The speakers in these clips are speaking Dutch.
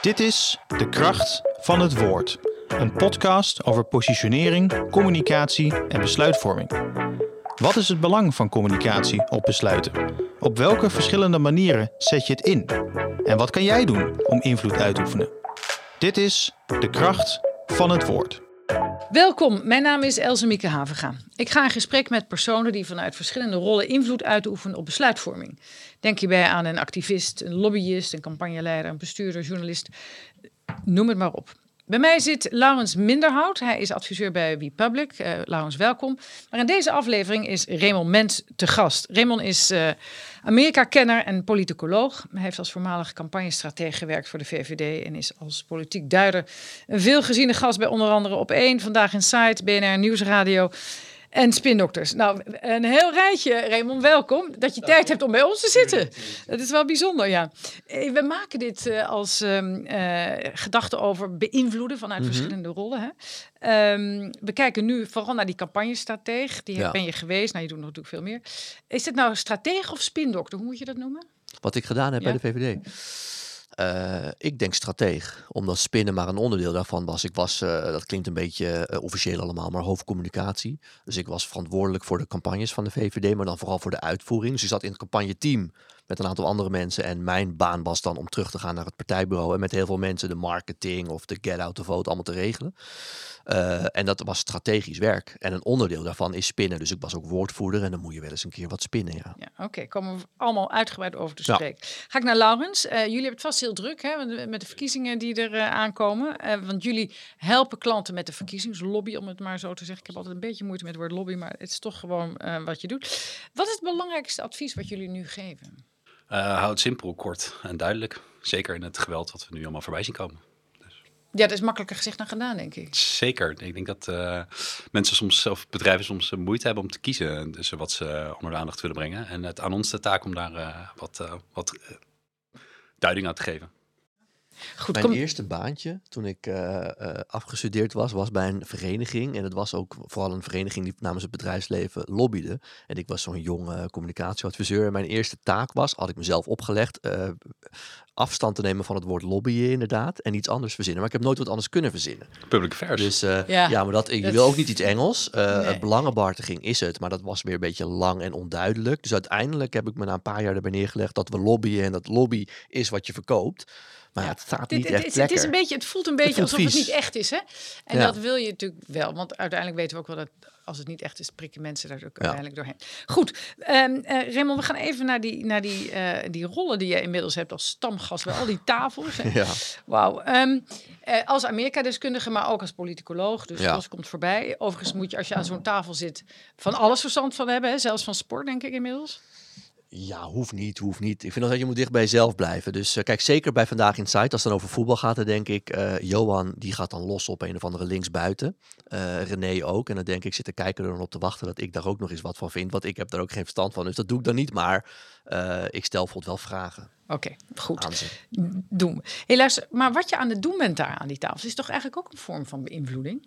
Dit is De Kracht van het Woord. Een podcast over positionering, communicatie en besluitvorming. Wat is het belang van communicatie op besluiten? Op welke verschillende manieren zet je het in? En wat kan jij doen om invloed uit te oefenen? Dit is De Kracht van het Woord. Welkom, mijn naam is Elze Mieke Havenga. Ik ga in gesprek met personen die vanuit verschillende rollen invloed uitoefenen op besluitvorming. Denk hierbij aan een activist, een lobbyist, een campagneleider, een bestuurder, journalist, noem het maar op. Bij mij zit Laurens Minderhout. Hij is adviseur bij WePublic. Uh, Laurens, welkom. Maar in deze aflevering is Raymond Mens te gast. Raymond is uh, Amerika-kenner en politicoloog. Hij heeft als voormalig campagnestratege gewerkt voor de VVD en is als politiek duider een veelgeziene gast bij onder andere op 1, Vandaag in Site, BNR Nieuwsradio en spindokters. Nou, een heel rijtje, Raymond, welkom. Dat je tijd hebt om bij ons te zitten. Dat is wel bijzonder, ja. Eh, we maken dit uh, als um, uh, gedachte over beïnvloeden vanuit mm -hmm. verschillende rollen. Hè. Um, we kijken nu vooral naar die campagnestratege. Die ja. ben je geweest. Nou, je doet nog natuurlijk veel meer. Is het nou stratege of spindokter? Hoe moet je dat noemen? Wat ik gedaan heb ja. bij de VVD. Uh, ik denk strateeg, omdat spinnen maar een onderdeel daarvan was. Ik was, uh, dat klinkt een beetje uh, officieel allemaal, maar hoofdcommunicatie. Dus ik was verantwoordelijk voor de campagnes van de VVD, maar dan vooral voor de uitvoering. Dus ik zat in het campagneteam met een aantal andere mensen. En mijn baan was dan om terug te gaan naar het partijbureau en met heel veel mensen de marketing of de get out the vote allemaal te regelen. Uh, en dat was strategisch werk. En een onderdeel daarvan is spinnen. Dus ik was ook woordvoerder en dan moet je wel eens een keer wat spinnen. Ja, ja oké. Okay. Komen we allemaal uitgebreid over te spreken. Ja. Ga ik naar Laurens. Uh, jullie hebben het vast heel druk hè, met de verkiezingen die er uh, aankomen. want jullie helpen klanten met de verkiezingslobby, om het maar zo te zeggen. Ik heb altijd een beetje moeite met het woord lobby, maar het is toch gewoon wat je doet. Wat is het belangrijkste advies wat jullie nu geven? Uh, hou het simpel, kort en duidelijk. Zeker in het geweld wat we nu allemaal voorbij zien komen. Dus. Ja, dat is makkelijker gezegd dan gedaan, denk ik. Zeker. Ik denk dat uh, mensen soms, of bedrijven soms moeite hebben om te kiezen tussen wat ze onder de aandacht willen brengen. En het aan ons de taak om daar uh, wat, wat duiding aan te geven. Goed, Mijn kom... eerste baantje toen ik uh, uh, afgestudeerd was, was bij een vereniging. En het was ook vooral een vereniging die namens het bedrijfsleven lobbyde. En ik was zo'n jonge communicatieadviseur. En mijn eerste taak was, had ik mezelf opgelegd, uh, afstand te nemen van het woord lobbyen inderdaad. En iets anders verzinnen. Maar ik heb nooit wat anders kunnen verzinnen. Public affairs. Dus ja. ja. maar dat, ik dat... wil ook niet iets Engels. Nee. Belangenbehartiging is het, maar dat was weer een beetje lang en onduidelijk. Dus uiteindelijk heb ik me na een paar jaar erbij neergelegd dat we lobbyen. En dat lobby is wat je verkoopt. Maar ja, het staat niet dit, echt het, lekker. Het, is een beetje, het voelt een beetje voelt alsof vies. het niet echt is. Hè? En ja. dat wil je natuurlijk wel. Want uiteindelijk weten we ook wel dat als het niet echt is, prikken mensen daar ook ja. uiteindelijk doorheen. Goed, um, uh, Raymond, we gaan even naar die, naar die, uh, die rollen die je inmiddels hebt als stamgast bij al die tafels. ja. Wauw. Um, uh, als Amerika-deskundige, maar ook als politicoloog. Dus ja. dat komt voorbij. Overigens moet je, als je aan zo'n tafel zit, van alles verstand van hebben. Hè? Zelfs van sport, denk ik inmiddels. Ja, hoeft niet, hoeft niet. Ik vind dat je moet dicht bij jezelf blijven. Dus uh, kijk, zeker bij Vandaag in Site, als het dan over voetbal gaat, dan denk ik, uh, Johan, die gaat dan los op een of andere linksbuiten. Uh, René ook. En dan denk ik, zit de kijker er dan op te wachten dat ik daar ook nog eens wat van vind. Want ik heb daar ook geen verstand van. Dus dat doe ik dan niet, maar ik stel bijvoorbeeld wel vragen. Oké, okay, goed. Doen. Helaas, maar wat je aan het doen bent daar aan die tafel, is toch eigenlijk ook een vorm van beïnvloeding?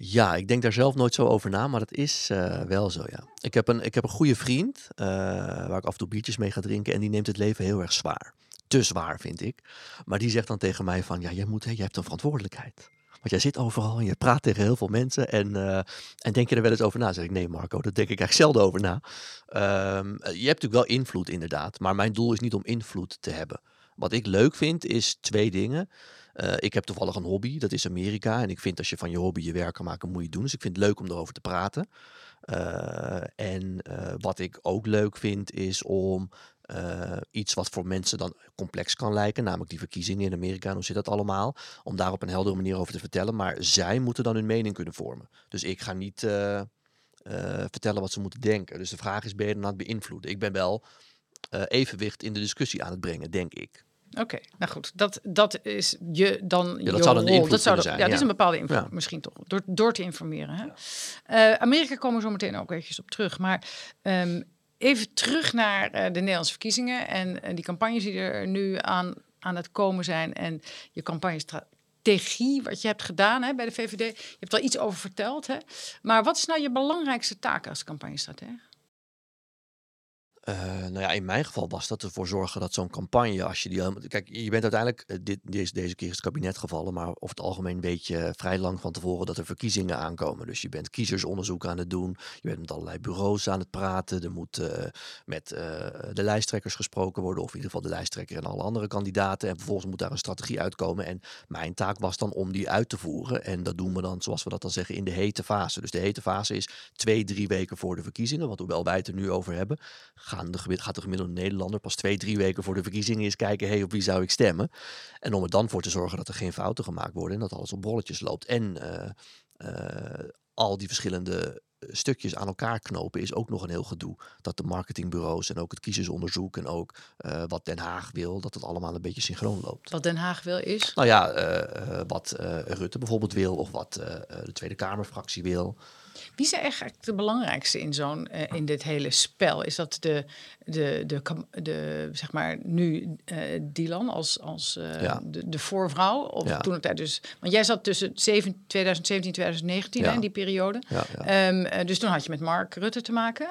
Ja, ik denk daar zelf nooit zo over na, maar dat is uh, wel zo, ja. Ik heb een, ik heb een goede vriend, uh, waar ik af en toe biertjes mee ga drinken, en die neemt het leven heel erg zwaar. Te zwaar, vind ik. Maar die zegt dan tegen mij van, ja, jij, moet, hè, jij hebt een verantwoordelijkheid. Want jij zit overal en je praat tegen heel veel mensen. En, uh, en denk je er wel eens over na? Zeg ik, nee Marco, daar denk ik eigenlijk zelden over na. Um, je hebt natuurlijk wel invloed inderdaad. Maar mijn doel is niet om invloed te hebben. Wat ik leuk vind is twee dingen. Uh, ik heb toevallig een hobby, dat is Amerika. En ik vind als je van je hobby je werk kan maken, moet je doen. Dus ik vind het leuk om erover te praten. Uh, en uh, wat ik ook leuk vind, is om iets wat voor mensen dan complex kan lijken, namelijk die verkiezingen in Amerika, hoe zit dat allemaal, om daar op een heldere manier over te vertellen. Maar zij moeten dan hun mening kunnen vormen. Dus ik ga niet vertellen wat ze moeten denken. Dus de vraag is, ben je dan aan het beïnvloeden? Ik ben wel evenwicht in de discussie aan het brengen, denk ik. Oké, okay, nou goed, dat, dat is je dan. Ja, dat je zou invloed dat zou zijn. Ja, dat is een bepaalde invloed, ja. misschien toch, door, door te informeren. Hè? Uh, Amerika komen we zo meteen ook eventjes op terug. Maar um, even terug naar uh, de Nederlandse verkiezingen en, en die campagnes die er nu aan, aan het komen zijn en je campagnestrategie, wat je hebt gedaan hè, bij de VVD. Je hebt al iets over verteld, hè? maar wat is nou je belangrijkste taak als campagnestratege? Uh, nou ja, in mijn geval was dat ervoor zorgen dat zo'n campagne, als je die. Kijk, je bent uiteindelijk, uh, dit, deze, deze keer is het kabinet gevallen, maar over het algemeen weet je vrij lang van tevoren dat er verkiezingen aankomen. Dus je bent kiezersonderzoek aan het doen, je bent met allerlei bureaus aan het praten, er moet uh, met de lijsttrekkers gesproken worden, of in ieder geval de lijsttrekker en alle andere kandidaten. En vervolgens moet daar een strategie uitkomen. En mijn taak was dan om die uit te voeren. En dat doen we dan, zoals we dat dan zeggen, in de hete fase. Dus de hete fase is twee, drie weken voor de verkiezingen, want hoewel wij het er nu over hebben, gaan de, gaat de gemiddelde Nederlander pas twee, drie weken voor de verkiezingen eens kijken, hey, op wie zou ik stemmen? En om er dan voor te zorgen dat er geen fouten gemaakt worden en dat alles op bolletjes loopt. En uh, uh, al die verschillende eh, stukjes aan elkaar knopen is ook nog een heel gedoe. Dat de marketingbureaus en ook het kiezersonderzoek en ook uh, wat Den Haag wil, dat het allemaal een beetje synchroon loopt. Wat Den Haag wil is? Nou ja, uh, wat Rutte bijvoorbeeld wil of wat de Tweede Kamerfractie wil. Wie is eigenlijk de belangrijkste in zo'n uh, in dit hele spel? Is dat de, de, de, de zeg maar nu uh, Dylan als, als ja. de, de voorvrouw? Of ja. toen het tijd dus. Want jij zat tussen 7, 2017 2019 ja. hè, in die periode. Um, dus toen had je met Mark Rutte te maken.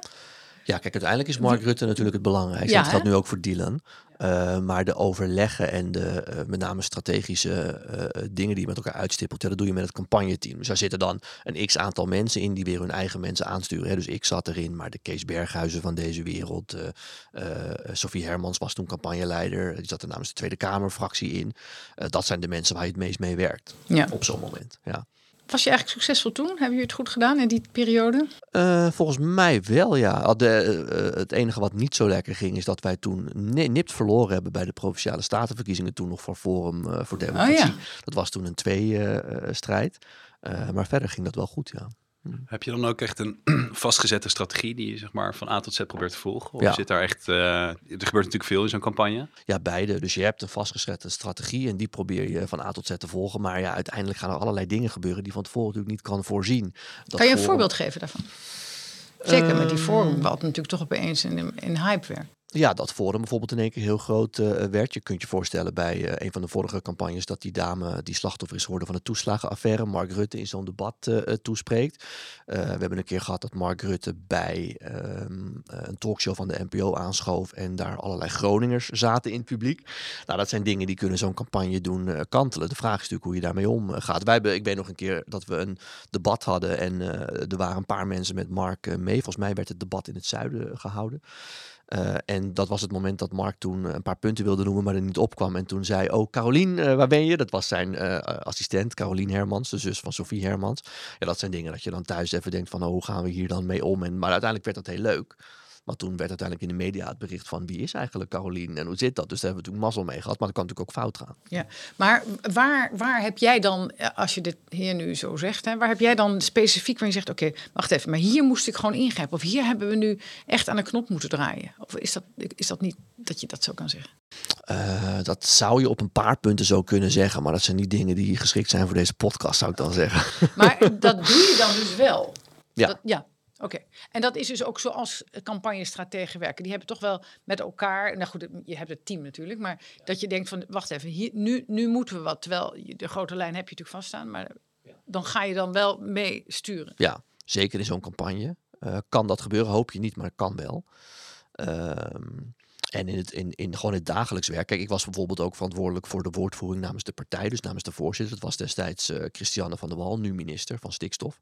Ja, kijk, uiteindelijk is Mark Rutte natuurlijk het belangrijkste. Ja, dat geldt nu ook voor Dylan. Uh, maar de overleggen en de uh, met name strategische uh, dingen die je met elkaar uitstippelt, ja, dat doe je met het campagneteam. Dus daar zitten dan een x aantal mensen in die weer hun eigen mensen aansturen. Hè. Dus ik zat erin, maar de Kees Berghuizen van deze wereld, Sophie Hermans was toen campagneleider, die zat er namens de Tweede Kamerfractie in. dat zijn de mensen waar je het meest mee werkt ja. op zo'n moment. Ja. Was je eigenlijk succesvol toen? Hebben jullie het goed gedaan in die periode? Uh, volgens mij wel, ja. De, uh, het enige wat niet zo lekker ging, is dat wij toen nipt verloren hebben bij de provinciale statenverkiezingen. Toen nog voor Forum uh, voor Democratie. Oh, ja. Dat was toen een twee-strijd. maar verder ging dat wel goed, ja. Heb je dan ook echt een vastgezette strategie die je zeg maar van A tot Z probeert te volgen? Of ja. zit daar echt, uh, er gebeurt natuurlijk veel in zo'n campagne. Ja, beide. Dus je hebt een vastgezette strategie en die probeer je van A tot Z te volgen. Maar ja, uiteindelijk gaan er allerlei dingen gebeuren die van tevoren natuurlijk niet kan voorzien. Dat kan je een voorbeeld geven daarvan? Zeker met die forum, wat natuurlijk toch opeens in, in hype werd. Ja, dat Forum bijvoorbeeld in één keer heel groot uh, werd. Je kunt je voorstellen bij uh, een van de vorige campagnes dat die dame die slachtoffer is geworden van de toeslagenaffaire, Mark Rutte in zo'n debat toespreekt. we hebben een keer gehad dat Mark Rutte bij um, een talkshow van de NPO aanschoof en daar allerlei Groningers zaten in het publiek. Nou, dat zijn dingen die kunnen zo'n campagne doen kantelen. De vraag is natuurlijk hoe je daarmee omgaat. Wij hebben, ik weet nog een keer dat we een debat hadden en er waren een paar mensen met Mark mee. Volgens mij werd het debat in het zuiden gehouden. Uh, en dat was het moment dat Mark toen een paar punten wilde noemen, maar er niet opkwam. En toen zei, oh Carolien, uh, waar ben je? Dat was zijn assistent, Carolien Hermans, de zus van Sophie Hermans. Ja, dat zijn dingen dat je dan thuis even denkt van, oh, hoe gaan we hier dan mee om? En, maar uiteindelijk werd dat heel leuk. Maar toen werd uiteindelijk in de media het bericht van wie is eigenlijk Carolien en hoe zit dat? Dus daar hebben we natuurlijk mazzel mee gehad, maar dat kan natuurlijk ook fout gaan. Ja, maar waar, waar heb jij dan, als je dit hier nu zo zegt, hè, waar heb jij dan specifiek waar je zegt, oké, wacht even, maar hier moest ik gewoon ingrijpen. Of hier hebben we nu echt aan de knop moeten draaien. Of is dat, is dat niet dat je dat zo kan zeggen? Uh, dat zou je op een paar punten zo kunnen zeggen, maar dat zijn niet dingen die geschikt zijn voor deze podcast, zou ik dan zeggen. Maar dat doe je dan dus wel. Ja. Dat, ja, Oké, en dat is dus ook zoals campagnestrategen werken. Die hebben toch wel met elkaar, nou goed, je hebt het team natuurlijk, maar dat je denkt van, wacht even, hier, nu, nu moeten we wat. Terwijl de grote lijn heb je natuurlijk vaststaan, maar dan ga je dan wel mee sturen. Ja, zeker in zo'n campagne. Uh, kan dat gebeuren? Hoop je niet, maar kan wel. Ehm, en in het, in, in gewoon het dagelijks werk. Kijk, ik was bijvoorbeeld ook verantwoordelijk voor de woordvoering namens de partij, dus namens de voorzitter. Dat was destijds uh, Christiane van der Wal, nu minister van Stikstof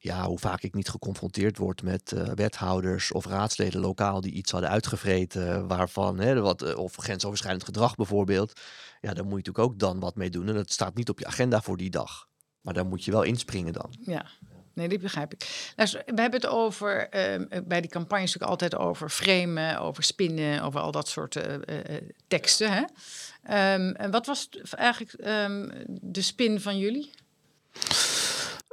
ja, hoe vaak ik niet geconfronteerd word met uh, wethouders of raadsleden lokaal die iets hadden uitgevreten, waarvan, hè, wat, uh, of grensoverschrijdend gedrag bijvoorbeeld. Ja, daar moet je natuurlijk ook dan wat mee doen. En dat staat niet op je agenda voor die dag. Maar daar moet je wel inspringen dan. Ja. Nee, dit begrijp ik. We hebben het over, uh, bij die campagnes natuurlijk altijd over framen, over spinnen, over al dat soort teksten. Hè? Um, en wat was eigenlijk um, de spin van jullie?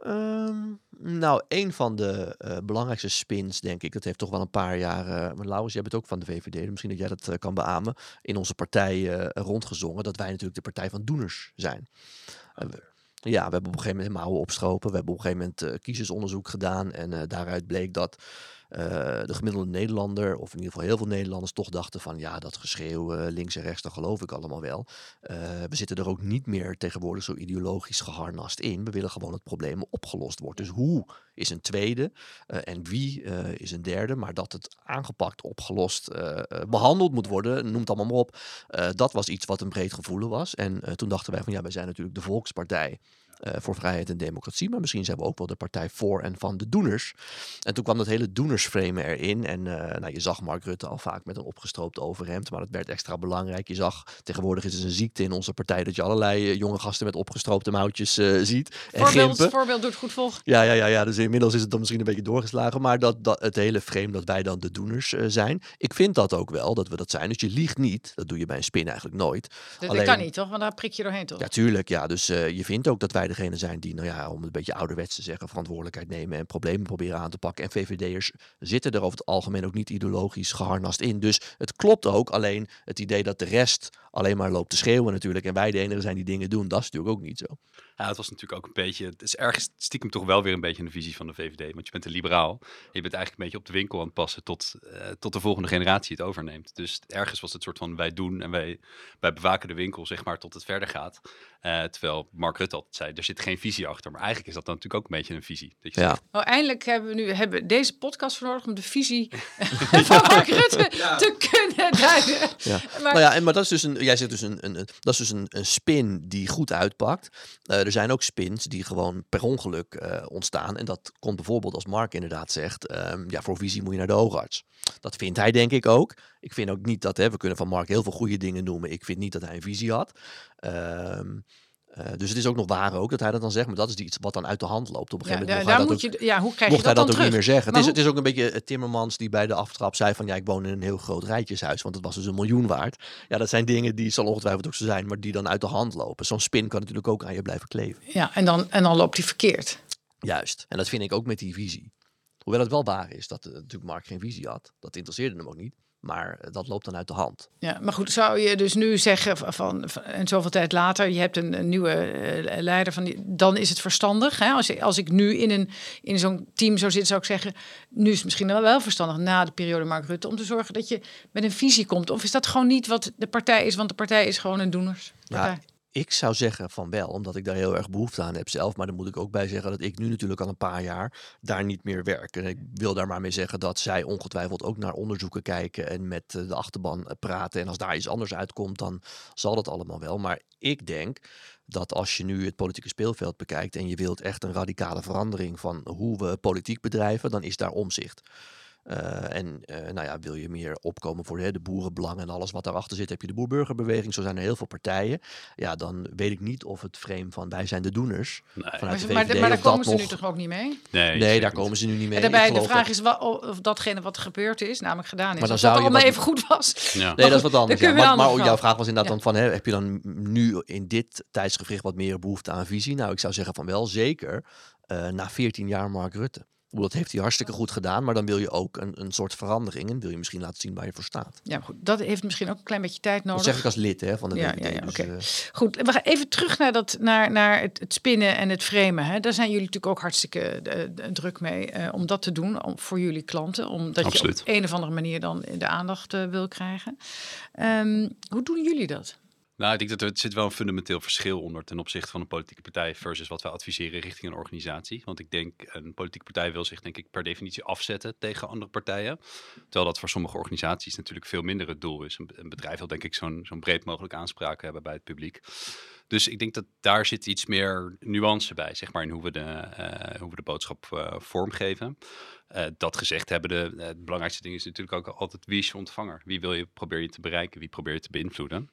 Um, nou, een van de uh, belangrijkste spins, denk ik, dat heeft toch wel een paar jaar. Uh, maar Laurens, jij bent ook van de VVD, dus misschien dat jij dat uh, kan beamen. In onze partij rondgezongen dat wij natuurlijk de partij van doeners zijn. ja, we hebben op een gegeven moment helemaal opstropen. We hebben op een gegeven moment kiezersonderzoek gedaan. En daaruit bleek dat de gemiddelde Nederlander, of in ieder geval heel veel Nederlanders, toch dachten van ja, dat geschreeuw links en rechts, dat geloof ik allemaal wel. we zitten er ook niet meer tegenwoordig zo ideologisch geharnast in. We willen gewoon dat het probleem opgelost wordt. Dus hoe is een tweede en wie is een derde, maar dat het aangepakt, opgelost, behandeld moet worden, noem het allemaal maar op. dat was iets wat een breed gevoel was. En toen dachten wij van ja, wij zijn natuurlijk de volkspartij. Uh, voor vrijheid en democratie. Maar misschien zijn we ook wel de partij voor en van de doeners. En toen kwam dat hele doenersframe erin. En uh, nou, je zag Mark Rutte al vaak met een opgestroopt overhemd. Maar dat werd extra belangrijk. Je zag, tegenwoordig is het een ziekte in onze partij... dat je allerlei uh, jonge gasten met opgestroopte mouwtjes ziet. En voorbeeld, voorbeeld doet goed volgen. Ja, ja, ja, ja, dus inmiddels is het dan misschien een beetje doorgeslagen. Maar dat, dat, het hele frame dat wij dan de doeners zijn. Ik vind dat ook wel, dat we dat zijn. Dus je liegt niet. Dat doe je bij een spin eigenlijk nooit. Dat, Alleen, dat kan niet, toch? Want daar prik je doorheen, toch? Ja, tuurlijk. Ja. Dus je vindt ook dat wij degene zijn die, nou ja, om het een beetje ouderwets te zeggen, verantwoordelijkheid nemen en problemen proberen aan te pakken. En VVD'ers zitten er over het algemeen ook niet ideologisch geharnast in. Dus het klopt ook. Alleen het idee dat de rest alleen maar loopt te schreeuwen natuurlijk en wij de enige zijn die dingen doen, dat is natuurlijk ook niet zo. Ja, het was natuurlijk ook een beetje, het is ergens stiekem toch wel weer een beetje een visie van de VVD. Want je bent een liberaal. Je bent eigenlijk een beetje op de winkel aan het passen tot, uh, tot de volgende generatie het overneemt. Dus ergens was het soort van wij doen en wij, wij bewaken de winkel, zeg maar, tot het verder gaat. Uh, terwijl Mark Rutte altijd zei, er zit geen visie achter. Maar eigenlijk is dat dan natuurlijk ook een beetje een visie. Dat je ja. Zegt, oh, eindelijk hebben we nu hebben deze podcast voor nodig om de visie van Mark Rutte te kunnen duiden. Ja. Maar, nou ja, en, maar dat is dus een, jij zegt dus een, een, dat is dus een, een spin die goed uitpakt. Uh, er zijn ook spins die gewoon per ongeluk uh, ontstaan. En dat komt bijvoorbeeld als Mark inderdaad zegt, um, ja, voor visie moet je naar de oogarts. Dat vindt hij denk ik ook. Ik vind ook niet dat, hè, we kunnen van Mark heel veel goede dingen noemen. Ik vind niet dat hij een visie had. Um, uh, dus het is ook nog waar ook dat hij dat dan zegt, maar dat is iets wat dan uit de hand loopt op een gegeven ja, moment. Daar, moet je, ja, hoe krijg mocht je dat hij dat ook niet meer zeggen. Het is, het is ook een beetje Timmermans die bij de aftrap zei van ja, ik woon in een heel groot rijtjeshuis, want het was dus een miljoen waard. Ja, dat zijn dingen die zal ongetwijfeld ook zo zijn, maar die dan uit de hand lopen. Zo'n spin kan natuurlijk ook aan je blijven kleven. Ja, en dan, en dan loopt hij verkeerd. Juist, en dat vind ik ook met die visie. Hoewel het wel waar is dat uh, natuurlijk Mark geen visie had. Dat interesseerde hem ook niet. Maar eh, dat loopt dan uit de hand. Ja, maar goed, zou je dus nu zeggen van, van en zoveel tijd later, je hebt een, een nieuwe uh, leider van die, dan is het verstandig. Hè? Als, als ik nu in, een, in zo'n team zou zitten, zou ik zeggen, nu is het misschien wel verstandig na de periode Mark Rutte om te zorgen dat je met een visie komt. Of is dat gewoon niet wat de partij is, want de partij is gewoon een doeners. Ja, ik zou zeggen van wel, omdat ik daar heel erg behoefte aan heb zelf. Maar dan moet ik ook bij zeggen dat ik nu natuurlijk al een paar jaar daar niet meer werk. En ik wil daar maar mee zeggen dat zij ongetwijfeld ook naar onderzoeken kijken en met eh, de achterban eh, praten. En als daar iets anders uitkomt, dan zal dat allemaal wel. Maar ik denk dat als je nu het politieke speelveld bekijkt en je wilt echt een radicale verandering van hoe we politiek bedrijven, dan is daar omzicht. Uh, en uh, nou ja, wil je meer opkomen voor hè, de boerenbelang en alles wat daarachter zit, heb je de boerburgerbeweging. Zo zijn er heel veel partijen. Ja, dan weet ik niet of het frame van wij zijn de doeners. Nee. Vanuit de VVD, maar, maar daar komen ze nog... nu toch ook niet mee? Nee, nee daar komen ze nu niet mee. En daarbij de vraag is wat, of datgene wat er gebeurd is, namelijk gedaan is, maar dan zou dat allemaal even goed was. Ja. Nee, dat is wat anders. Ja. Maar, maar jouw vraag was inderdaad ja. dan van, hè, heb je dan nu in dit tijdsgevricht wat meer behoefte aan visie? Nou, ik zou zeggen van wel, zeker uh, na 14 jaar Mark Rutte. Dat heeft hij hartstikke goed gedaan, maar dan wil je ook een, een soort verandering en wil je misschien laten zien waar je voor staat. Ja, goed. Dat heeft misschien ook een klein beetje tijd nodig. Dat zeg ik als lid hè, van de ja, DVD. Ja, ja, dus, okay. uh... Goed, we gaan even terug naar, dat, naar, naar het, het spinnen en het framen. Hè. Daar zijn jullie natuurlijk ook hartstikke uh, druk mee uh, om dat te doen om, voor jullie klanten. Omdat Absoluut. je op een of andere manier dan de aandacht wil krijgen. Um, hoe doen jullie dat? Nou, ik denk dat er zit wel een fundamenteel verschil onder ten opzichte van een politieke partij versus wat wij adviseren richting een organisatie. Want ik denk, een politieke partij wil zich denk ik per definitie afzetten tegen andere partijen. Terwijl dat voor sommige organisaties natuurlijk veel minder het doel is. Een bedrijf wil denk ik zo'n zo'n breed mogelijk aanspraak hebben bij het publiek. Dus ik denk dat daar zit iets meer nuance bij, zeg maar, in hoe we de, uh, hoe we de boodschap uh, vormgeven. Uh, dat gezegd hebben, de, het belangrijkste ding is natuurlijk ook altijd wie is je ontvanger? Wie wil je, probeer je te bereiken? Wie probeer je te beïnvloeden?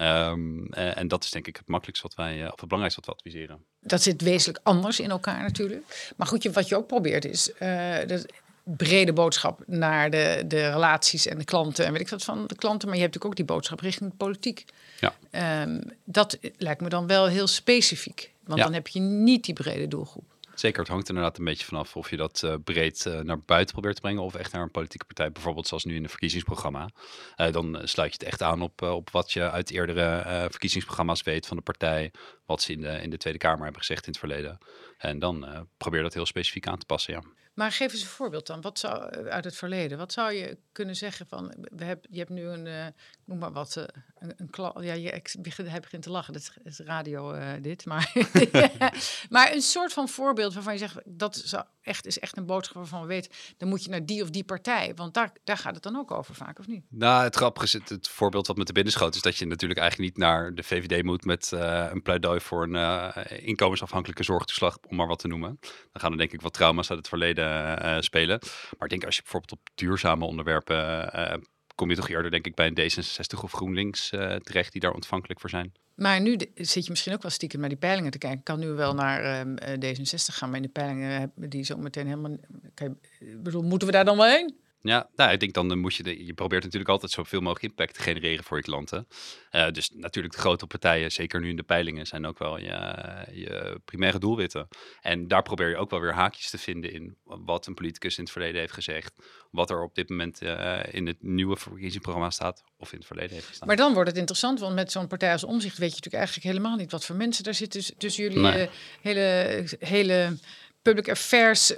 Um, uh, en dat is denk ik het makkelijkste wat wij, uh, of het belangrijkste wat we adviseren. Dat zit wezenlijk anders in elkaar natuurlijk. Maar goed, je, wat je ook probeert is uh, de brede boodschap naar de, de relaties en de klanten en weet ik wat van de klanten. Maar je hebt natuurlijk ook die boodschap richting de politiek. Ja. Um, dat lijkt me dan wel heel specifiek. Want ja. dan heb je niet die brede doelgroep. Zeker, het hangt er inderdaad een beetje vanaf of je dat uh, breed uh, naar buiten probeert te brengen of echt naar een politieke partij, bijvoorbeeld zoals nu in een verkiezingsprogramma. Uh, dan sluit je het echt aan op, op wat je uit eerdere verkiezingsprogramma's weet van de partij, wat ze in de, in de Tweede Kamer hebben gezegd in het verleden. En dan probeer dat heel specifiek aan te passen, ja. Maar geef eens een voorbeeld dan. Wat zou eh, uit het verleden? Wat zou je kunnen zeggen van? We hebben, je hebt nu een, uh, noem maar wat, uh, een, een kla- ja, je, ik begin, hij begint te lachen. Dat is radio dit, maar, maar een soort van voorbeeld waarvan je zegt dat zou echt is echt een boodschap waarvan we weten, dan moet je naar die of die partij, want daar, daar gaat het dan ook over vaak, of niet? Nou, het grappige is het, voorbeeld wat met de binnenschoot is dat je natuurlijk eigenlijk niet naar de VVD moet met een pleidooi voor een inkomensafhankelijke zorgtoeslag, om maar wat te noemen. Dan gaan er denk ik wat trauma's uit het verleden uh, spelen. Maar ik denk als je bijvoorbeeld op duurzame onderwerpen kom je toch eerder denk ik bij een D66 of GroenLinks terecht die daar ontvankelijk voor zijn. Maar nu zit je misschien ook wel stiekem naar die peilingen te kijken. Ik kan nu wel naar uh, D66 gaan, maar in de peilingen die zo meteen helemaal. Kan je, bedoel, moeten we daar dan wel heen? Ja, nou, ik denk dan moet je, de, je probeert natuurlijk altijd zoveel mogelijk impact te genereren voor je klanten. Uh, dus natuurlijk de grote partijen, zeker nu in de peilingen, zijn ook wel je, je primaire doelwitten. En daar probeer je ook wel weer haakjes te vinden in wat een politicus in het verleden heeft gezegd. Wat er op dit moment uh, in het nieuwe verkiezingsprogramma staat of in het verleden heeft gestaan. Maar dan wordt het interessant, want met zo'n partij als Omzicht weet je natuurlijk eigenlijk helemaal niet wat voor mensen daar zitten tussen jullie nee. uh, hele, hele public affairs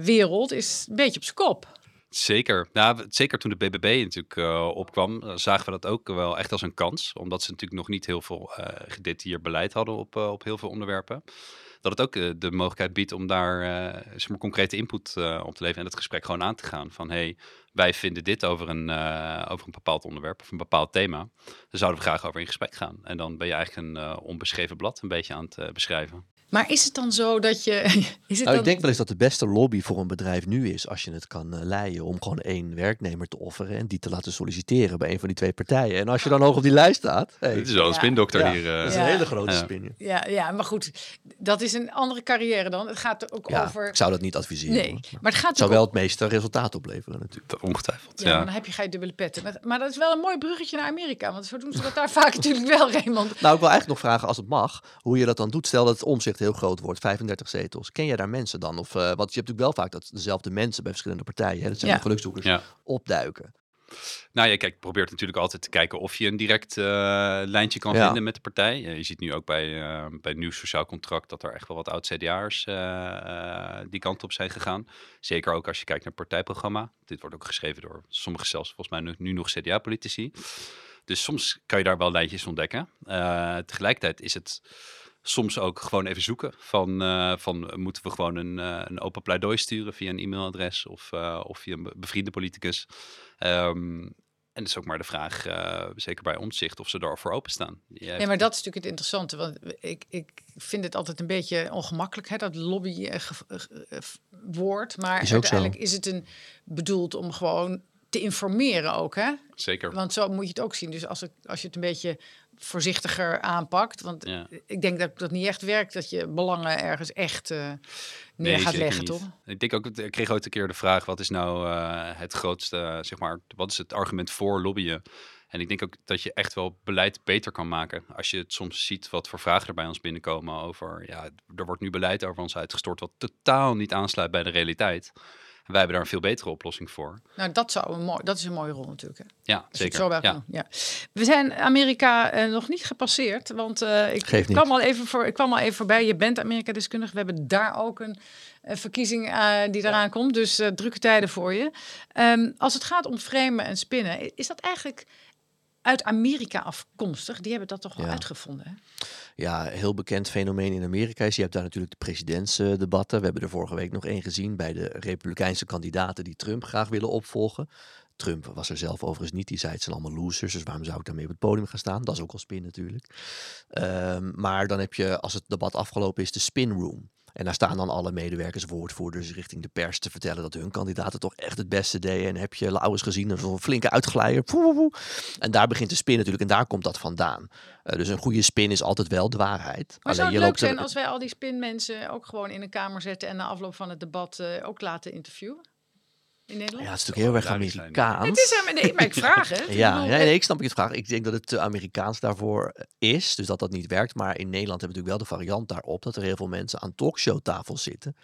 wereld is een beetje op zijn kop. Zeker. Nou, zeker toen de BBB natuurlijk uh, opkwam, uh, zagen we dat ook wel echt als een kans. Omdat ze natuurlijk nog niet heel veel uh, gedetailleerd beleid hadden op, op heel veel onderwerpen. Dat het ook de mogelijkheid biedt om daar zeg maar, concrete input op te leveren en het gesprek gewoon aan te gaan. Van hey, wij vinden dit over een, over een bepaald onderwerp of een bepaald thema. Daar zouden we graag over in gesprek gaan. En dan ben je eigenlijk een onbeschreven blad een beetje aan het beschrijven. Maar is het dan zo dat je. Is het nou, dan... Ik denk wel eens dat de beste lobby voor een bedrijf nu is als je het kan uh, leiden om gewoon één werknemer te offeren en die te laten solliciteren bij een van die twee partijen. En als je dan hoog op die lijst staat. Hey, Dit is wel een Ja. spindokter ja, hier. uh, dat is een hele grote Ja. spin. ja. Ja, maar goed, dat is een andere carrière dan. Het gaat er ook Ja, over. ik zou dat niet adviseren. Nee, hoor. maar het gaat Het zou ook wel het meeste resultaat opleveren natuurlijk. dat- Ongetwijfeld. Ja, dan heb je geen dubbele petten. Maar- Maar dat is wel een mooi bruggetje naar Amerika. Want zo doen ze dat daar vaak natuurlijk wel, Raymond. Nou, ik wil eigenlijk nog vragen, als het mag, hoe je dat dan doet. Stel dat het omzicht heel groot wordt, 35 zetels. Ken jij daar mensen dan? Of, eh, want je hebt natuurlijk wel vaak dat dezelfde mensen bij verschillende partijen, hè, dat zijn Ja. de gelukzoekers, Ja. opduiken. Nou ja, kijk, probeert natuurlijk altijd te kijken of je een direct eh, lijntje kan Ja. vinden met de partij. Eh, je ziet nu ook bij, eh bij het nieuw sociaal contract dat er echt wel wat oud-CDA'ers eh, die kant op zijn gegaan. Zeker ook als je kijkt naar het partijprogramma. Dit wordt ook geschreven door sommige zelfs volgens mij nu, nu nog CDA-politici. Dus soms kan je daar wel lijntjes ontdekken. Eh, tegelijkertijd is het soms ook gewoon even zoeken van, eh, van moeten we gewoon een, eh, een open pleidooi sturen via een e-mailadres of, eh, of via een be- bevriende politicus. Ehm, en het is ook maar de vraag, eh, zeker bij omzicht, of ze daarvoor openstaan. Jij Nee, maar dat is natuurlijk het interessante. Want ik, ik vind het altijd een beetje ongemakkelijk, hè, dat lobby-woord. Maar Is zo. uiteindelijk is het een, bedoeld om gewoon te informeren ook. Hè? Zeker. Want zo moet je het ook zien. Dus als, het, als je het een beetje voorzichtiger aanpakt. Want Ja. ik denk dat dat niet echt werkt. Dat je belangen ergens echt eh, neer Nee, gaat leggen, toch? Ik denk ook, ik kreeg ooit een keer de vraag, wat is nou eh, het grootste, zeg maar, wat is het argument voor lobbyen? En ik denk ook dat je echt wel beleid beter kan maken. Als je het soms ziet wat voor vragen er bij ons binnenkomen over, ja, er wordt nu beleid over ons uitgestort wat totaal niet aansluit bij de realiteit. En wij hebben daar een veel betere oplossing voor. Nou, dat, zou een mooi, dat is een mooie rol natuurlijk. Hè? Ja, Als zeker. zo ja. doen, ja. We zijn Amerika eh, nog niet gepasseerd, want eh, ik, niet. kwam al even voor, ik kwam al even voorbij. Je bent Amerika-deskundige. We hebben daar ook een, eh, verkiezing eh, die eraan komt, dus drukke tijden voor je. Ehm, als het gaat om framen en spinnen, is dat eigenlijk uit Amerika afkomstig? Die hebben dat toch wel Ja. uitgevonden? Hè? Ja, heel bekend fenomeen in Amerika is, je hebt daar natuurlijk de presidentsdebatten. We hebben er vorige week nog één gezien bij de republikeinse kandidaten die Trump graag willen opvolgen. Trump was er zelf overigens niet, die zei het zijn allemaal losers, dus waarom zou ik daarmee op het podium gaan staan? Dat is ook al spin natuurlijk. Ehm, maar dan heb je, als het debat afgelopen is, de spin room. En daar staan dan alle medewerkers, woordvoerders richting de pers te vertellen dat hun kandidaten toch echt het beste deden. En heb je Lauwers gezien, een flinke uitglijder. En daar begint de spin natuurlijk en daar komt dat vandaan. Eh, dus een goede spin is altijd wel de waarheid. Maar zou je het leuk loopt er- zijn als wij al die spinmensen ook gewoon in een kamer zetten en na afloop van het debat eh, ook laten interviewen? In Nederland? Ja, het is natuurlijk heel erg. Amerikaans. Het is nee, maar ik vraag het. Ja, nee, nee, ik snap je vraag. Ik denk dat het te Amerikaans daarvoor is, dus dat dat niet werkt. Maar in Nederland hebben we natuurlijk wel de variant daarop dat er heel veel mensen aan talkshowtafels zitten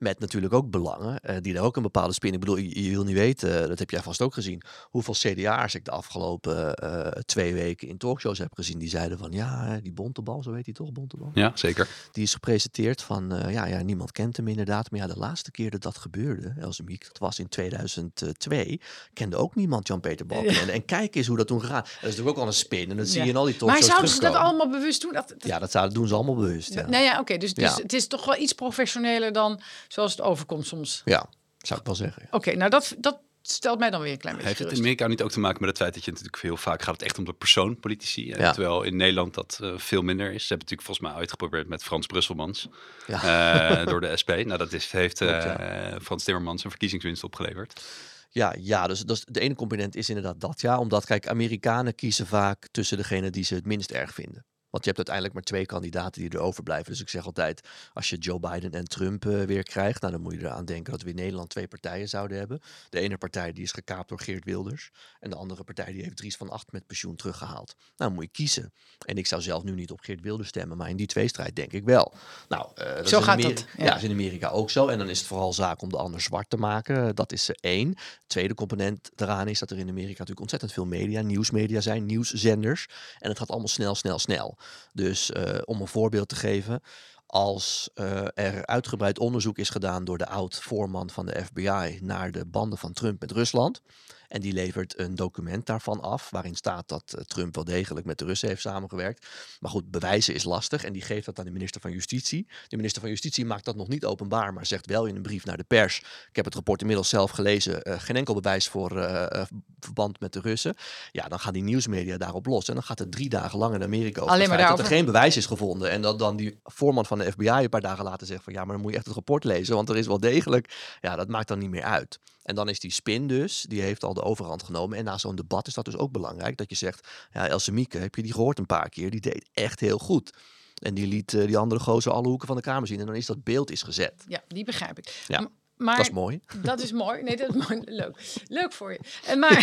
Met natuurlijk ook belangen eh, die daar ook een bepaalde spin. Ik bedoel, je, je wil niet weten, dat heb jij vast ook gezien, hoeveel CDA's ik de afgelopen eh, twee weken in talkshows heb gezien. Die zeiden van ja, die Bontebal, zo heet hij toch, Bontebal? Ja, zeker. Die is gepresenteerd van eh, ja, ja, niemand kent hem inderdaad. Maar ja, de laatste keer dat dat gebeurde, Elsemiek, dat was in 2002, kende ook niemand Jan-Peter Balkenende. En kijk eens hoe dat toen gegaan. Dat is natuurlijk ook al een spin en dat zie je in al die Maar talkshows zouden ze dat allemaal bewust doen? Dat, dat- Ja, dat, zouden, doen ze allemaal bewust. Ja, Nou ja, oké. dus dus Ja. het is toch wel iets professioneler dan zoals het overkomt soms. ja zou ik wel zeggen. ja. Oké, nou dat, dat stelt mij dan weer een klein beetje Heeft het in. Amerika niet ook te maken met het feit dat je natuurlijk heel vaak gaat het echt om de persoon politici. Ja. Terwijl in Nederland dat eh, veel minder is. Ze hebben natuurlijk volgens mij uitgeprobeerd met Frans Brusselmans Ja. eh, door de SP. Nou, dat is, heeft eh, ja. Frans Timmermans een verkiezingswinst opgeleverd. Ja, ja dus, dus de ene component is inderdaad dat. Ja, omdat, kijk, Amerikanen kiezen vaak tussen degene die ze het minst erg vinden. Want je hebt uiteindelijk maar twee kandidaten die er overblijven. Dus ik zeg altijd, als je Joe Biden en Trump eh, weer krijgt, nou dan moet je eraan denken dat we in Nederland twee partijen zouden hebben. De ene partij die is gekaapt door Geert Wilders. En de andere partij die heeft Dries van Acht met pensioen teruggehaald. Nou, dan moet je kiezen. En ik zou zelf nu niet op Geert Wilders stemmen, maar in die tweestrijd denk ik wel. Nou, eh, dat Zo is gaat Ameri- dat, Ja. ja. is in Amerika ook zo. En dan is het vooral zaak om de ander zwart te maken. Dat is eh, één. Tweede component daaraan is dat er in Amerika natuurlijk ontzettend veel media, nieuwsmedia zijn, nieuwszenders. En het gaat allemaal snel, snel, snel. Dus eh, om een voorbeeld te geven. Als eh, er uitgebreid onderzoek is gedaan door de oud-voorman van de FBI naar de banden van Trump met Rusland. En die levert een document daarvan af, waarin staat dat eh, Trump wel degelijk met de Russen heeft samengewerkt. Maar goed, bewijzen is lastig en die geeft dat aan de minister van Justitie. De minister van Justitie maakt dat nog niet openbaar, maar zegt wel in een brief naar de pers. Ik heb het rapport inmiddels zelf gelezen, eh, geen enkel bewijs voor eh, verband met de Russen. Ja, dan gaan die nieuwsmedia daarop los. En dan gaat het drie dagen lang in Amerika over Alleen maar dat er geen bewijs is gevonden. En dat dan die voorman van de FBI een paar dagen later zegt van ja, maar dan moet je echt het rapport lezen, want er is wel degelijk. Ja, dat maakt dan niet meer uit. En dan is die spin dus, die heeft al de overhand genomen. En na zo'n debat is dat dus ook belangrijk. Dat je zegt, ja, Else Mieke, heb je die gehoord een paar keer? Die deed echt heel goed. En die liet eh, die andere gozer alle hoeken van de kamer zien. En dan is dat beeld is gezet. Ja, die begrijp ik. Ja, maar dat is mooi. Dat is mooi. Nee, dat is mooi. Leuk. Leuk voor je. En maar,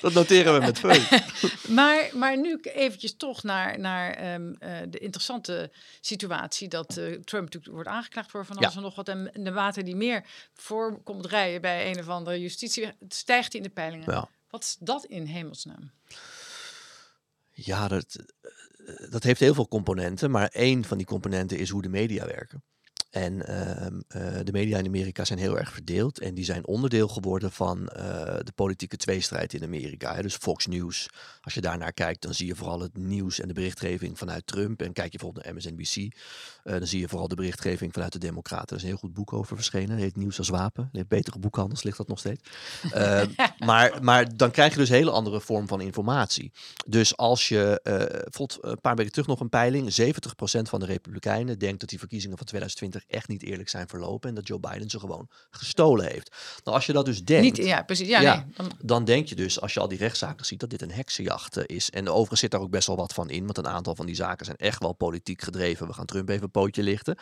Dat noteren we met veun. maar, maar nu eventjes toch naar, naar ehm, eh, de interessante situatie dat eh, Trump natuurlijk wordt aangeklaagd voor van Ja. alles en nog wat. En de water die meer voor komt rijden bij een of andere justitie, het stijgt in de peilingen. Ja. Wat is dat in hemelsnaam? Ja, dat, eh, dat heeft heel veel componenten. Maar één van die componenten is hoe de media werken. En ehm, eh, de media in Amerika zijn heel erg verdeeld. En die zijn onderdeel geworden van eh, de politieke tweestrijd in Amerika. Hè. Dus Fox News. Als je daarnaar kijkt, dan zie je vooral het nieuws en de berichtgeving vanuit Trump. En kijk je bijvoorbeeld naar MSNBC. Eh, dan zie je vooral de berichtgeving vanuit de Democraten. Er is een heel goed boek over verschenen. Het heet Nieuws als Wapen. In betere boekhandels ligt dat nog steeds. Ehm, maar, maar dan krijg je dus een hele andere vorm van informatie. Dus als je, bijvoorbeeld een paar weken terug nog een peiling, 70% van de Republikeinen denkt dat die verkiezingen van 2020 echt niet eerlijk zijn verlopen en dat Joe Biden ze gewoon gestolen heeft. Nou, als je dat dus denkt, Niet, ja, precies. Ja, Ja. nee. Dan, dan denk je dus, als je al die rechtszaken ziet, dat dit een heksenjacht eh, is. En overigens zit daar ook best wel wat van in, want een aantal van die zaken zijn echt wel politiek gedreven. We gaan Trump even pootje lichten.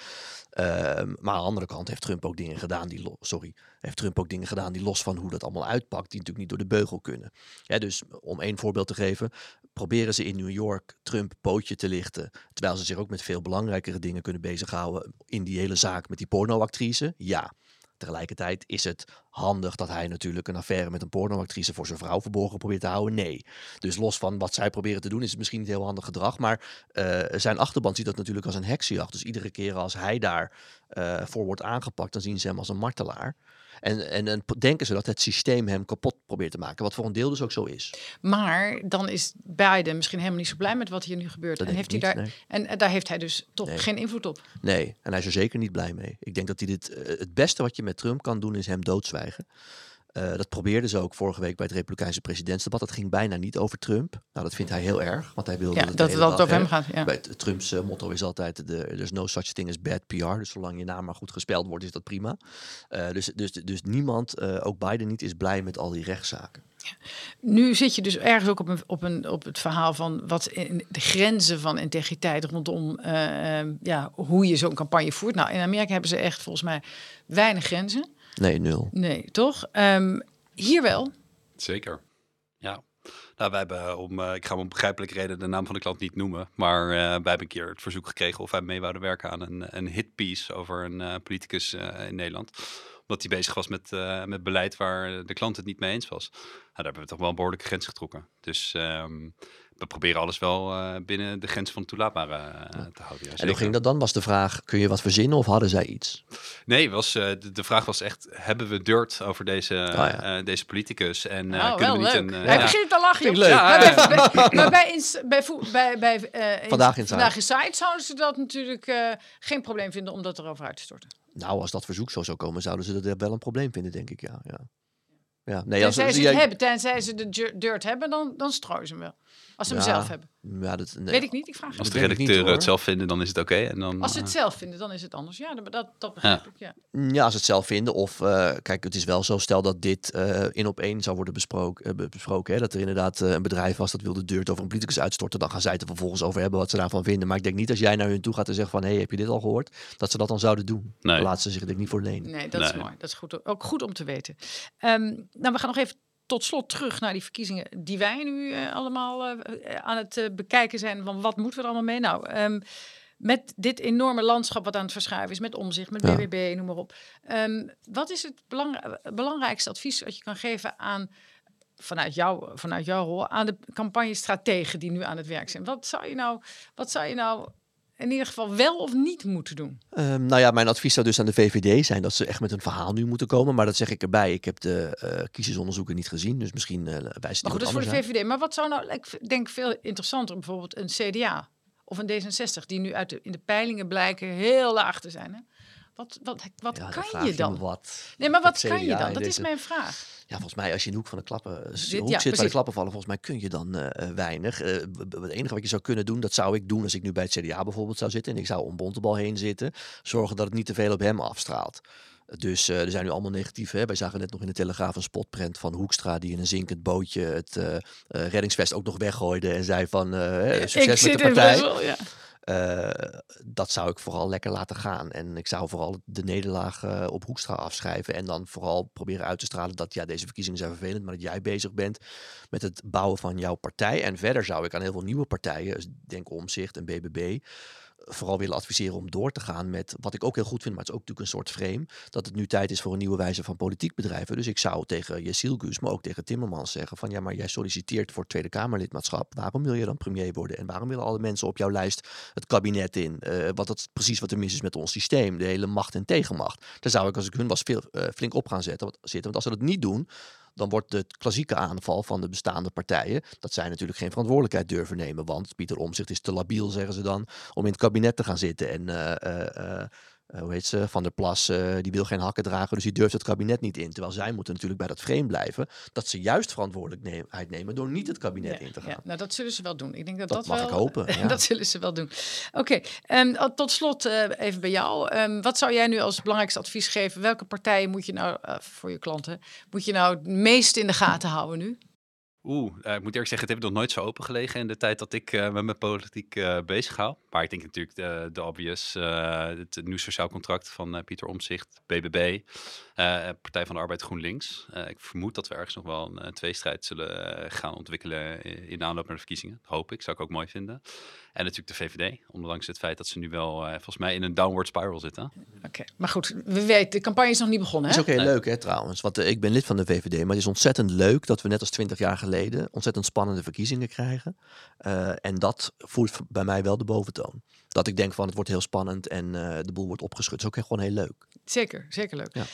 Ehm, maar aan de andere kant heeft Trump ook dingen gedaan die, lo- sorry, heeft Trump ook dingen gedaan die los van hoe dat allemaal uitpakt, die natuurlijk niet door de beugel kunnen. Ja, dus om één voorbeeld te geven, proberen ze in New York Trump pootje te lichten, terwijl ze zich ook met veel belangrijkere dingen kunnen bezighouden in die hele zaak met die pornoactrice? Ja. Tegelijkertijd is het handig dat hij natuurlijk een affaire met een pornoactrice voor zijn vrouw verborgen probeert te houden? Nee. Dus los van wat zij proberen te doen, is het misschien niet heel handig gedrag. Maar eh, zijn achterban ziet dat natuurlijk als een heksenjacht. Dus iedere keer als hij daar eh, voor wordt aangepakt, dan zien ze hem als een martelaar. En, en, en denken ze dat het systeem hem kapot probeert te maken. Wat voor een deel dus ook zo is. maar dan is Biden misschien helemaal niet zo blij met wat hier nu gebeurt. Dat en, heeft hij daar, en, eh, daar heeft hij dus toch Nee. geen invloed op. Nee, en hij is er zeker niet blij mee. Ik denk dat hij dit. eh, het beste wat je met Trump kan doen, is hem doodzwijgen. Eh, dat probeerden ze ook vorige week bij het Republikeinse presidentsdebat. Dat ging bijna niet over Trump. Nou, dat vindt hij heel erg, want hij wilde Ja, dat het altijd over hem gaat. Ja. Bij het, Trumps eh, motto is altijd: de, there's no such thing as bad PR. Dus zolang je naam maar goed gespeld wordt, is dat prima. Eh, dus, dus, dus niemand, ook Biden niet, is blij met al die rechtszaken. Nu zit je dus ergens ook op, een, op, een, op het verhaal van wat in de grenzen van integriteit rondom ja, hoe je zo'n campagne voert. Nou, in Amerika hebben ze echt volgens mij weinig grenzen. Nee, nul. Nee, toch? Ehm, hier wel. Zeker. Ja. Nou, wij hebben om, uh, ik ga om begrijpelijke reden de naam van de klant niet noemen. Maar uh, wij hebben een keer het verzoek gekregen of wij mee wouden werken aan een, een hitpiece over een uh, politicus in Nederland. Omdat hij bezig was met, met beleid waar de klant het niet mee eens was. Nou, daar hebben we toch wel een behoorlijke grens getrokken. Dus um, we proberen alles wel uh, binnen de grens van toelaatbare uh, te houden. Ja, en hoe ging dat dan? Was de vraag, kun je wat verzinnen of hadden zij iets? Nee, was, uh, de, de, vraag was echt, hebben we dirt over deze, oh, ja. deze politicus? En oh, kunnen we niet leuk. een... Hij begint te lachen. Leuk. Ja, maar bij, bij, bij, ins, bij, bij, bij Vandaag in Vandaag in Site zouden ze dat natuurlijk geen probleem vinden om dat erover uit te storten. Nou, als dat verzoek zo zou komen, zouden ze dat wel een probleem vinden, denk ik, ja. ja. Ja, nee, tenzij als, ze het hebben, tenzij ze de dirt hebben, dan, dan strooien ze hem wel. Als ze hem zelf hebben. Ja, dat, nee. Weet ik niet, ik vraag Als de redacteuren het zelf vinden, dan is het oké. en dan, Als ze het uh... zelf vinden, dan is het anders. Ja, dat, dat begrijp ja. ik, ja. Ja, als ze het zelf vinden. Of, uh, kijk, het is wel zo, stel dat dit uh, in op één zou worden besproken. besproken hè, dat er inderdaad een bedrijf was dat wilde dirt over een politicus uitstorten. Dan gaan zij het er vervolgens over hebben wat ze daarvan vinden. Maar ik denk niet als jij naar hun toe gaat en zegt van... hé, hey, heb je dit al gehoord? Dat ze dat dan zouden doen. Nee. Dan laten ze zich denk ik niet voor lenen. Nee, dat nee. is mooi. Dat is goed, ook goed om te weten. Um, nou, we gaan nog even tot slot terug naar die verkiezingen die wij nu uh, allemaal uh, aan het uh, bekijken zijn. Van wat moeten we er allemaal mee? Nou, um, met dit enorme landschap wat aan het verschuiven is, met omzicht, met BBB, ja. noem maar op. Um, wat is het belang belangrijkste advies wat je kan geven aan, vanuit, jou, vanuit jouw rol, aan de campagnestrategen die nu aan het werk zijn? Wat zou je nou, wat zou je nou in ieder geval wel of niet moeten doen? Um, nou ja, mijn advies zou dus aan de VVD zijn dat ze echt met een verhaal nu moeten komen. Maar dat zeg ik erbij. Ik heb de uh, kiezersonderzoeken niet gezien, dus misschien uh, wijst het Maar goed, dat is voor de VVD. Maar wat zou nou, ik denk veel interessanter, bijvoorbeeld een CDA of een D66, die nu uit de, in de peilingen blijken heel laag te zijn. Hè? Wat, wat, wat ja, kan je dan? Wat, nee, maar wat kan je dan? Dat is mijn vraag. Ja, volgens mij als je in de hoek van de klappen ja, zit waar de klappen vallen, volgens mij kun je dan eh, eh, weinig. Eh, het enige wat je zou kunnen doen, dat zou ik doen als ik nu bij het CDA bijvoorbeeld zou zitten en ik zou om Bontebal heen zitten, zorgen dat het niet te veel op hem afstraalt. Dus eh, er zijn nu allemaal negatieve. Hè? Wij zagen net nog in de Telegraaf een spotprint van Hoekstra die in een zinkend bootje het eh, eh, reddingsvest ook nog weggooide en zei van eh, succes ik met zit de partij. Brussel, ja. Eh, dat zou ik vooral lekker laten gaan. En ik zou vooral de nederlaag eh, op Hoekstra afschrijven. En dan vooral proberen uit te stralen dat ja, deze verkiezingen zijn vervelend. Maar dat jij bezig bent met het bouwen van jouw partij. En verder zou ik aan heel veel nieuwe partijen, dus denk Omzicht en BBB, vooral willen adviseren om door te gaan met wat ik ook heel goed vind, maar het is ook natuurlijk een soort frame, dat het nu tijd is voor een nieuwe wijze van politiek bedrijven. Dus ik zou tegen Jessiel Guus, maar ook tegen Timmermans zeggen van ja, maar jij solliciteert voor Tweede Kamerlidmaatschap. Waarom wil je dan premier worden? En waarom willen alle mensen op jouw lijst het kabinet in? Eh, wat dat is precies wat er mis is met ons systeem, de hele macht en tegenmacht. Daar zou ik als ik hun was veel, eh, flink op gaan zetten, zitten. Want als ze dat niet doen, dan wordt de klassieke aanval van de bestaande partijen, dat zij natuurlijk geen verantwoordelijkheid durven nemen. Want Pieter Omzicht is te labiel, zeggen ze dan, om in het kabinet te gaan zitten. En eh, eh, eh, hoe heet ze, Van der Plas, eh, die wil geen hakken dragen, dus die durft het kabinet niet in. Terwijl zij moeten natuurlijk bij dat frame blijven, dat ze juist verantwoordelijkheid nemen door niet het kabinet Ja, in te ja, gaan. nou, dat zullen ze wel doen. Ik denk dat Dat dat, mag wel, ik hopen, ja. dat zullen ze wel doen. Oké, en eh, tot slot eh, even bij jou. Ehm, wat zou jij nu als belangrijkste advies geven? Welke partijen moet je nou, eh, voor je klanten, moet je nou het meest in de gaten houden nu? Oeh, eh, ik moet eerlijk zeggen, het heeft nog nooit zo open gelegen in de tijd dat ik me met politiek eh, bezig hou. Maar ik denk natuurlijk de, de obvious, het nieuw sociaal contract van Pieter Omtzigt, BBB, Partij van de Arbeid GroenLinks. Eh, ik vermoed dat we ergens nog wel een eh, tweestrijd zullen eh, gaan ontwikkelen in, de aanloop naar de verkiezingen. Dat hoop ik, zou ik ook mooi vinden. En natuurlijk de VVD, ondanks het feit dat ze nu wel eh, volgens mij in een downward spiral zitten. Oké, maar goed, we weten, de campagne is nog niet begonnen, Het hè? is ook heel Nee. leuk, hè, trouwens. Want eh, ik ben lid van de VVD, maar het is ontzettend leuk dat we net als twintig jaar geleden ontzettend spannende verkiezingen krijgen. Eh, en dat voert v- bij mij wel de boventoon. Dat ik denk van het wordt heel spannend en eh, de boel wordt opgeschud. Dat is ook gewoon heel leuk. Zeker, zeker leuk. Ja.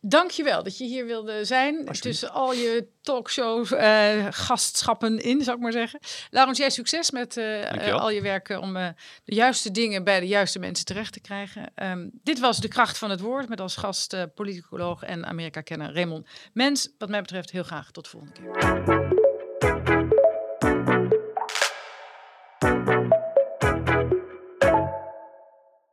Dankjewel dat je hier wilde zijn. Tussen al je talkshows, eh, gastschappen in, zou ik maar zeggen. Laurens, jij succes met eh, al je werken om eh, de juiste dingen bij de juiste mensen terecht te krijgen. Ehm, dit was De Kracht van het Woord met als gast politicoloog en Amerika-kenner Raymond Mens. Wat mij betreft heel graag tot de volgende keer.